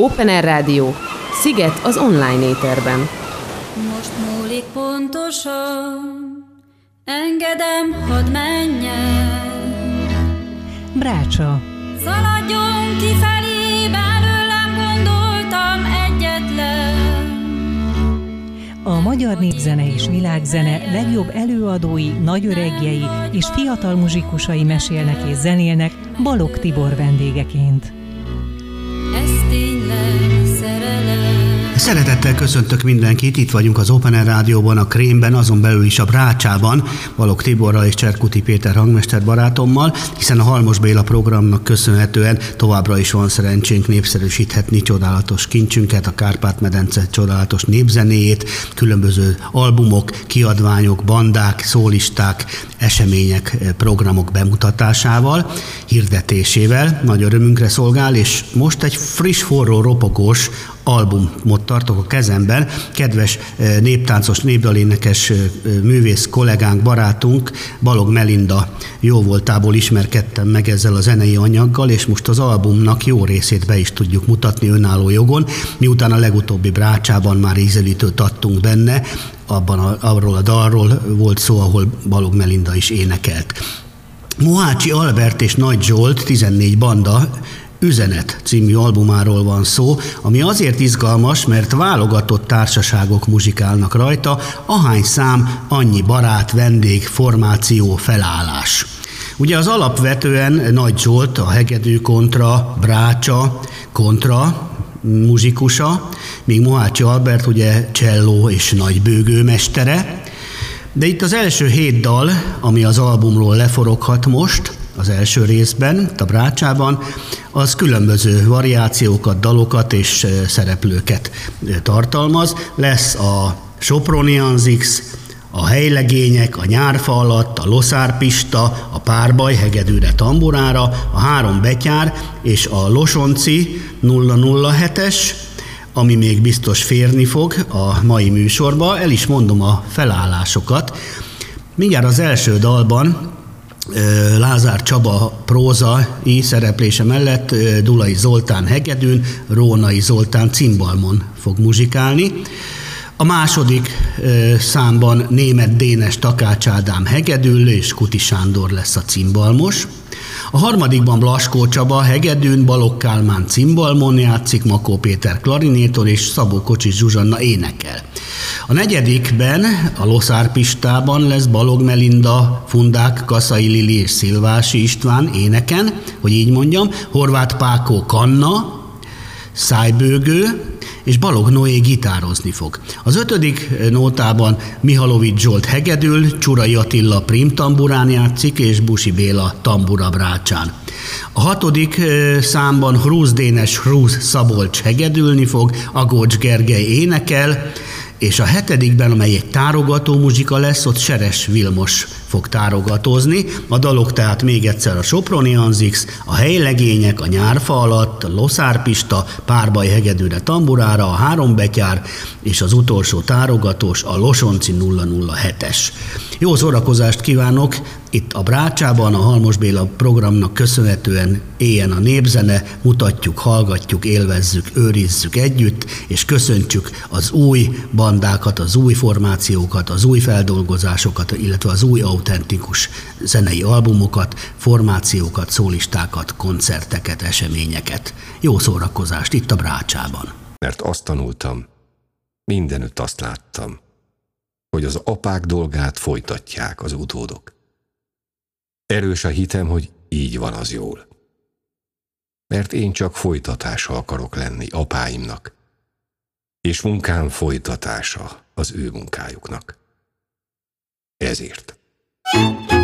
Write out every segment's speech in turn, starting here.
Open Air Rádió, Sziget az online éterben. Most múlik pontosan, engedem, hadd menjen. Brácsa. Szaladjon kifelé, belőlem gondoltam egyetlen. A magyar népzene és világzene legjobb előadói, nagyöregjei és fiatal muzsikusai mesélnek és zenélnek Balog Tibor vendégeként. Szeretettel köszöntök mindenkit, itt vagyunk az Open Air Rádióban, a Krémben, azon belül is a Brácsában, Valok Tiborral és Cserkuti Péter hangmester barátommal, hiszen a Halmos Béla programnak köszönhetően továbbra is van szerencsénk népszerűsíthetni csodálatos kincsünket, a Kárpát-medence csodálatos népzenéjét, különböző albumok, kiadványok, bandák, szólisták, események, programok bemutatásával, hirdetésével. Nagy örömünkre szolgál, és most egy friss, forró, ropogós albumot tartok a kezemben. Kedves eh, néptáncos, népdalénekes eh, művész kollégánk, barátunk, Balog Melinda jó voltából ismerkedtem meg ezzel a zenei anyaggal, és most az albumnak jó részét be is tudjuk mutatni önálló jogon, miután a legutóbbi brácsában már ízelítőt adtunk benne, abban a, arról a dalról volt szó, ahol Balog Melinda is énekelt. Mohácsi Albert és Nagy Zsolt, 14 banda Üzenet című albumáról van szó, ami azért izgalmas, mert válogatott társaságok muzsikálnak rajta, ahány szám, annyi barát, vendég, formáció, felállás. Ugye az alapvetően Nagy Zsolt, a hegedű kontra, Brácsa, kontra, muzsikusa, míg Mohácsi Albert ugye cselló és nagybőgő mestere. De itt az első hét dal, ami az albumról leforoghat most, az első részben, a Brácsában, az különböző variációkat, dalokat és szereplőket tartalmaz. Lesz a Sopronianzix, a helylegények, a nyárfa alatt, a loszárpista, a párbaj hegedűre tamburára, a három betyár és a losonci 007-es, ami még biztos férni fog a mai műsorba. El is mondom a felállásokat. Mindjárt az első dalban Lázár Csaba prózai szereplése mellett Dulai Zoltán hegedűn, Rónai Zoltán cimbalmon fog muzsikálni. A második számban német Dénes Takács Ádám hegedül, és Kuti Sándor lesz a cimbalmos. A harmadikban Blaskó Csaba hegedűn, Balogh Kálmán cimbalmon játszik, Makó Péter klarinéton és Szabó Kocsis Zsuzsanna énekel. A negyedikben, a Loszárpistában lesz Balog Melinda, Fundák, Kaszai Lili és Szilvási István éneken, hogy így mondjam, Horváth Pákó Kanna, Szájbőgő, és Balog Noé gitározni fog. Az ötödik nótában Mihalovics Zsolt hegedül, Csurai Attila prim tamburán játszik, és Busi Béla tambura brácsán. A hatodik számban Hrúz Dénes Hrúz Szabolcs hegedülni fog, Agócs Gergely énekel, és a hetedikben, amely egy tárogató muzsika lesz, ott Seres Vilmos fog tárogatózni. A dalok tehát még egyszer a Soproni Anzix, a helylegények, a nyárfa alatt, a Loszárpista, párbaj hegedűre tamburára, a három betyár, és az utolsó tárogatós, a Losonci 007-es. Jó szórakozást kívánok! Itt a Brácsában, a Halmos Béla programnak köszönhetően éljen a népzene, mutatjuk, hallgatjuk, élvezzük, őrizzük együtt, és köszöntsük az új bandákat, az új formációkat, az új feldolgozásokat, illetve az új autentikus zenei albumokat, formációkat, szólistákat, koncerteket, eseményeket. Jó szórakozást itt a Brácsában. Mert azt tanultam, mindenütt azt láttam, hogy az apák dolgát folytatják az utódok. Erős a hitem, hogy így van az jól. Mert én csak folytatása akarok lenni apáimnak, és munkám folytatása az ő munkájuknak. Ezért. thank you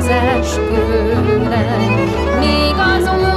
az eskőre, még azon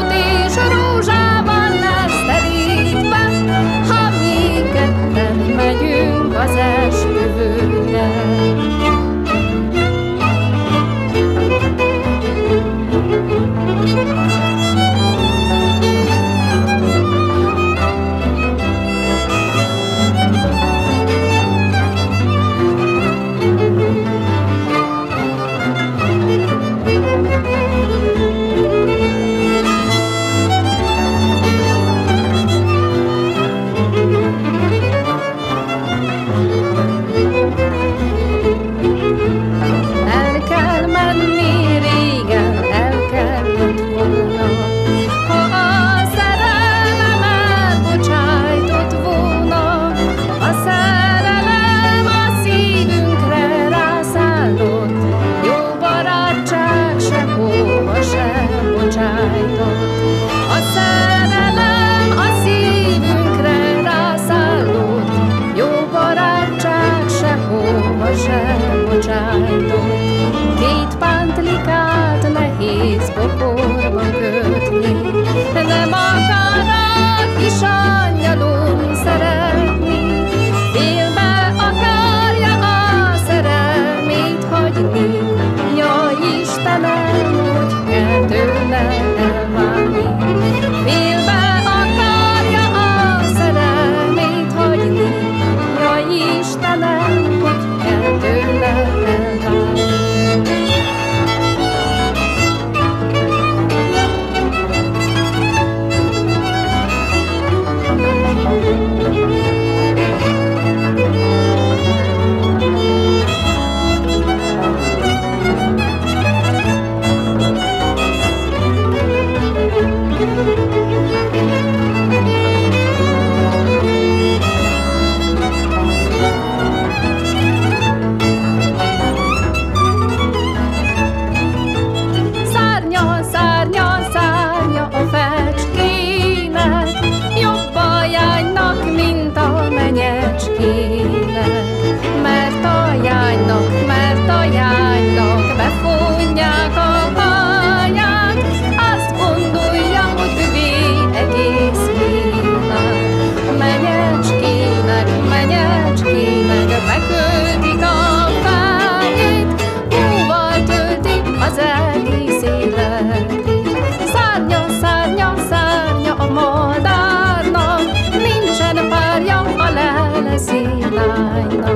对你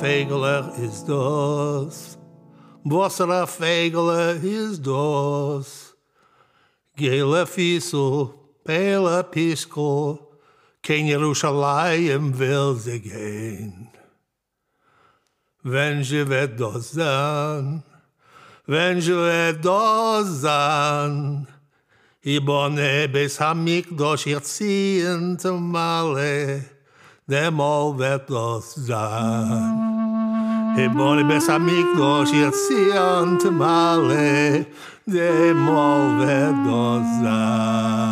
Fegeler is das? Was er a Fegeler is das? Gele Fiso, Pele Pisco, kein Jerusalem will sie gehen. Wenn sie wird das sein, wenn sie wird das sein, i bone bis hamik dos ich ziehen zum male dem all wird das sein. Mm -hmm. Ebon ibes amikdosh yatsiyon temale, de molve dozaj.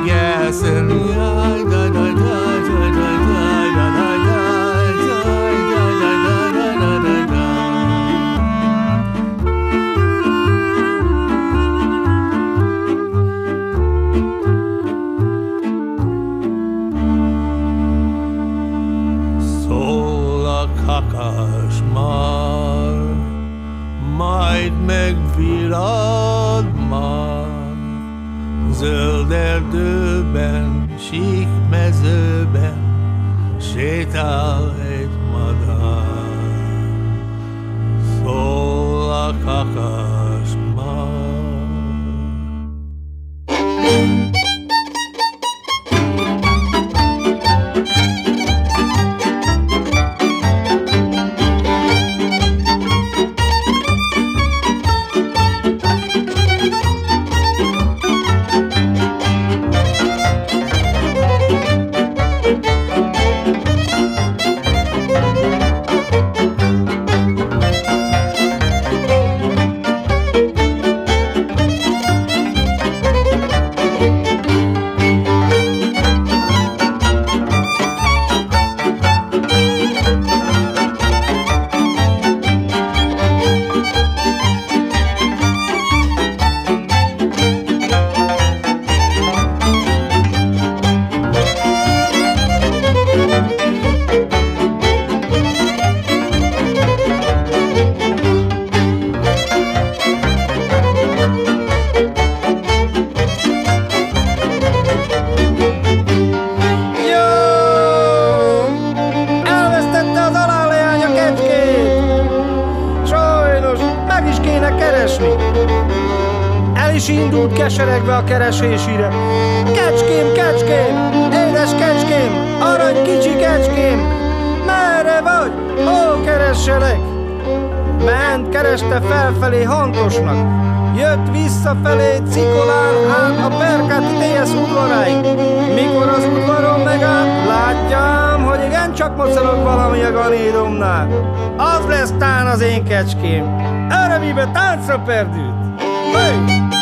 Yes, and I, I, I, come. mesésire. Kecském, kecském, édes kecském, arany kicsi kecském, merre vagy, hol keresselek? Ment, kereste felfelé hangosnak, Jött visszafelé cikolán át a Perkáti DS udvaráig. Mikor az udvaron megállt, látjám, hogy igen csak mocorog valami a ganédomnál. Az lesz tán az én kecském. Örömébe táncra perdült. Hey!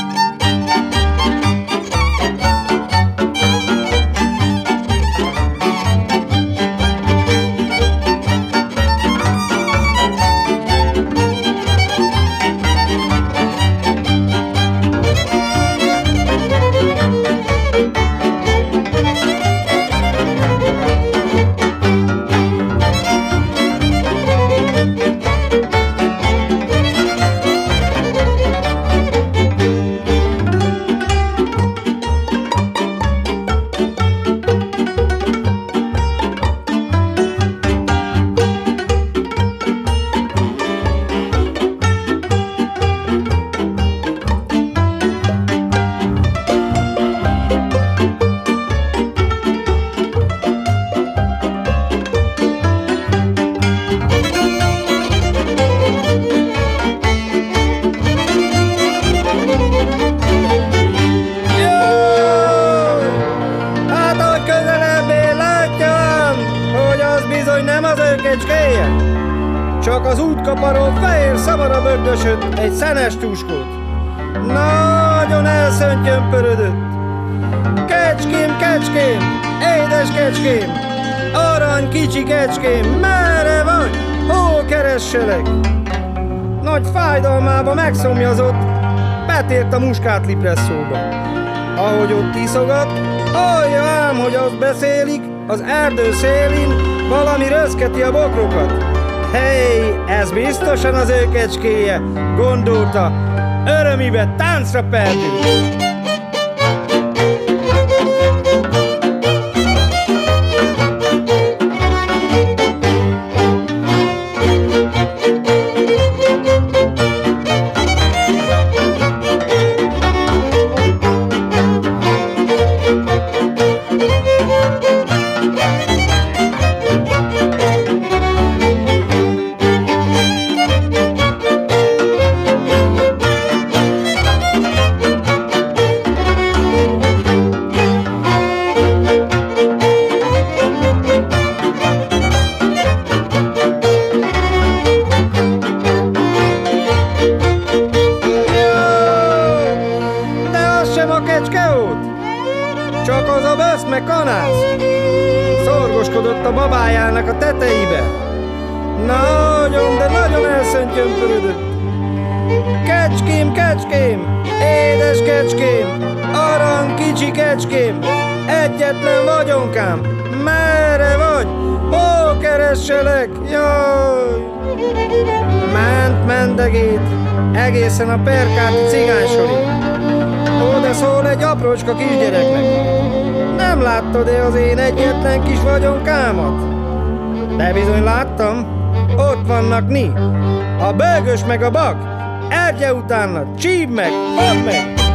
Kicsi kecském, merre vagy? Hol keresselek? Nagy fájdalmába megszomjazott, betért a muskátlipresszóba. Ahogy ott iszogat, hallja ám, hogy azt beszélik, az erdő szélin valami rözketi a bokrokat. Hely, ez biztosan az ő kecskéje, gondolta, örömibe táncra perdült. Egészen a perkáti cigánysorig. Oda szól egy aprócska kisgyereknek. Nem láttad-e az én egyetlen kis vagyonkámat? De bizony láttam, ott vannak mi. A bőgös meg a bak. Ergye utána, csíp meg, fogd meg!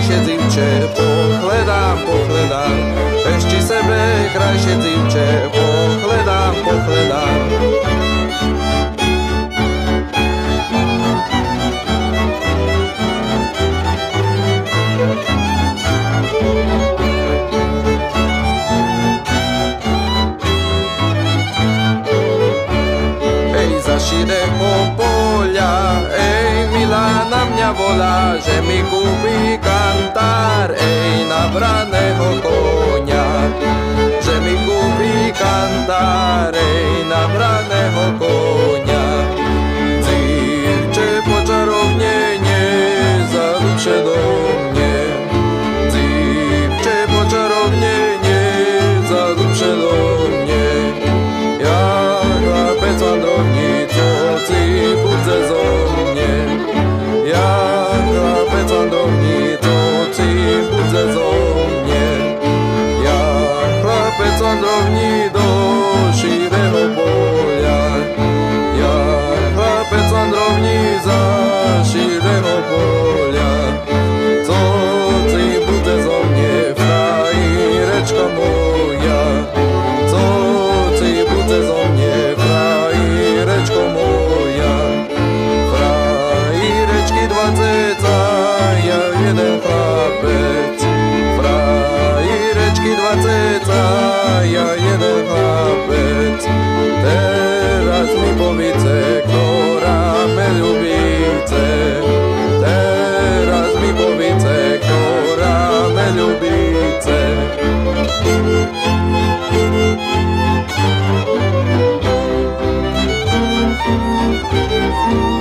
krajšie dzimče, pochledám, pochledám. Ešte sebe krajšie dzimče, pochledám, pochledám. širého poľa Ej, milá na mňa volá, že mi kúpi kantar, ej na braného konia. Že mi kúpi kantar, ej na braného konia. Música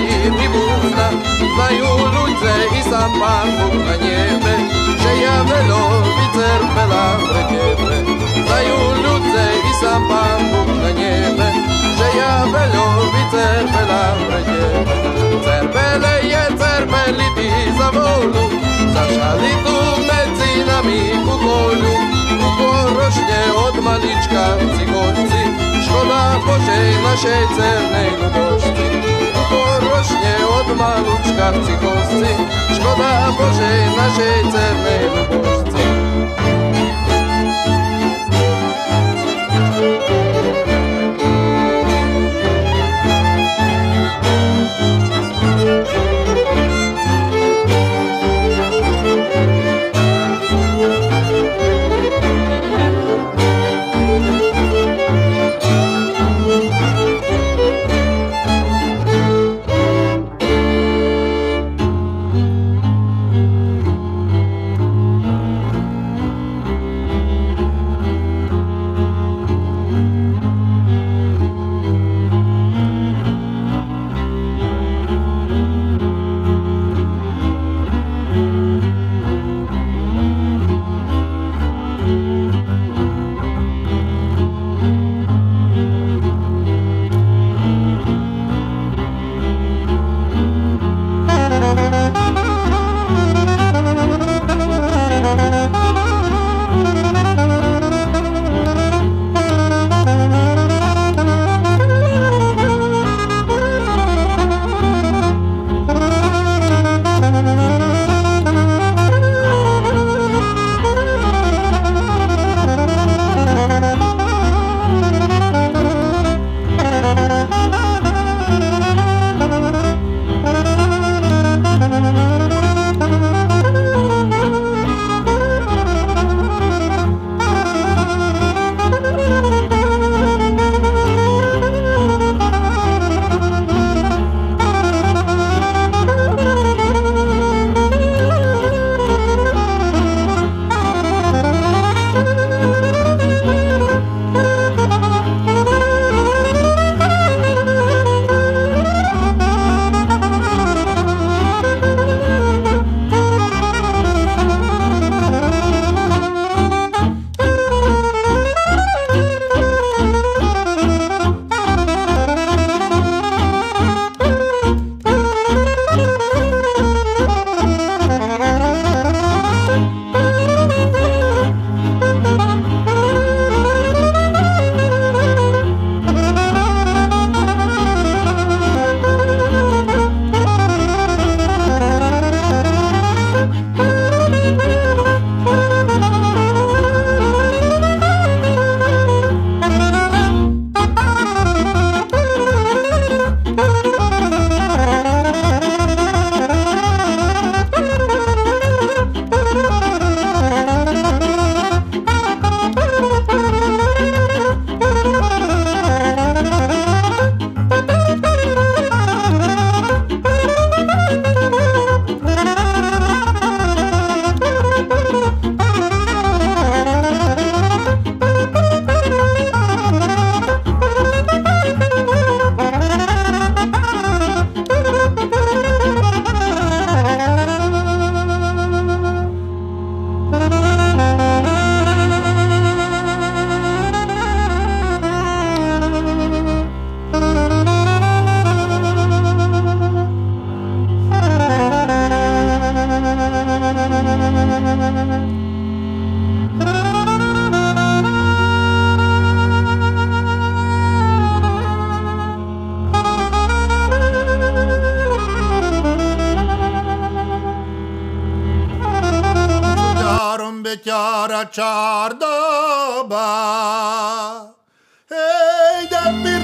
mi buzna, znają ludzie i sam Pan Bóg na niebie, że ja welowice rpela wrekiewę. Znają ludzie i sam Pan Bóg na niebie, że ja welowice rpela wrekiewę. Cerpele je cerpeli ti za wolu, zaszali tu między nami kukolu, kuko rośnie od maliczka w cykolcy, szkoda Bożej naszej cernej lubości. rośnie od maluczka w cychowcy. Szkoda Bożej naszej cennej lubożcy. thank Betyára csárdaba. Hey, de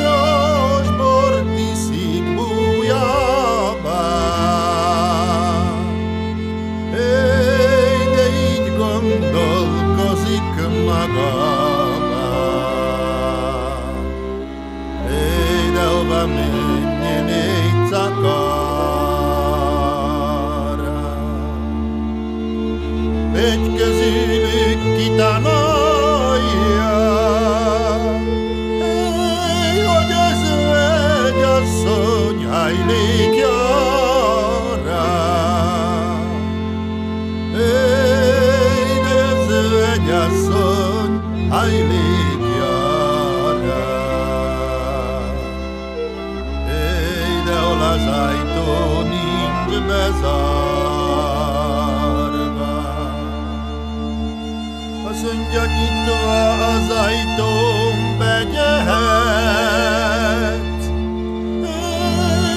az ajtón begyehet.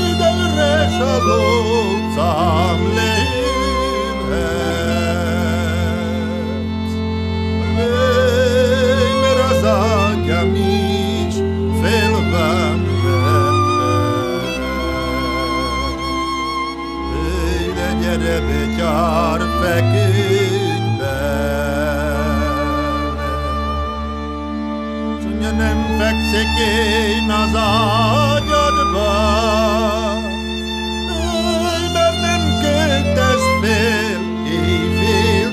Édelre salócám lélhet. Vélj, az atyám is félben Vélj, de gyere betyár feküdj be. nem fekseki naza jodba Ey bernem ke tesfil, ey fil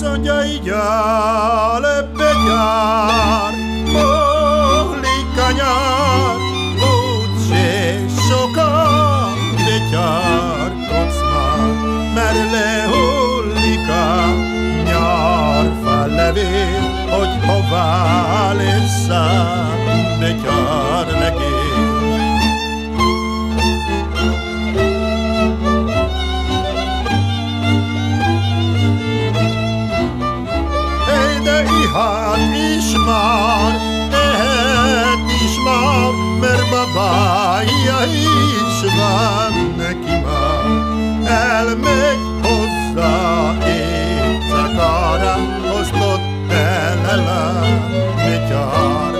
sonjai jale begyár, Mohli kanyar, úgyse sokan betyárkodsz már, Mert lehullik a nyarfa levél, Hogy hová leszel betyár már, tehet is már, mert babája is van neki már. Elmegy hozzá éjszakára, osztott el el a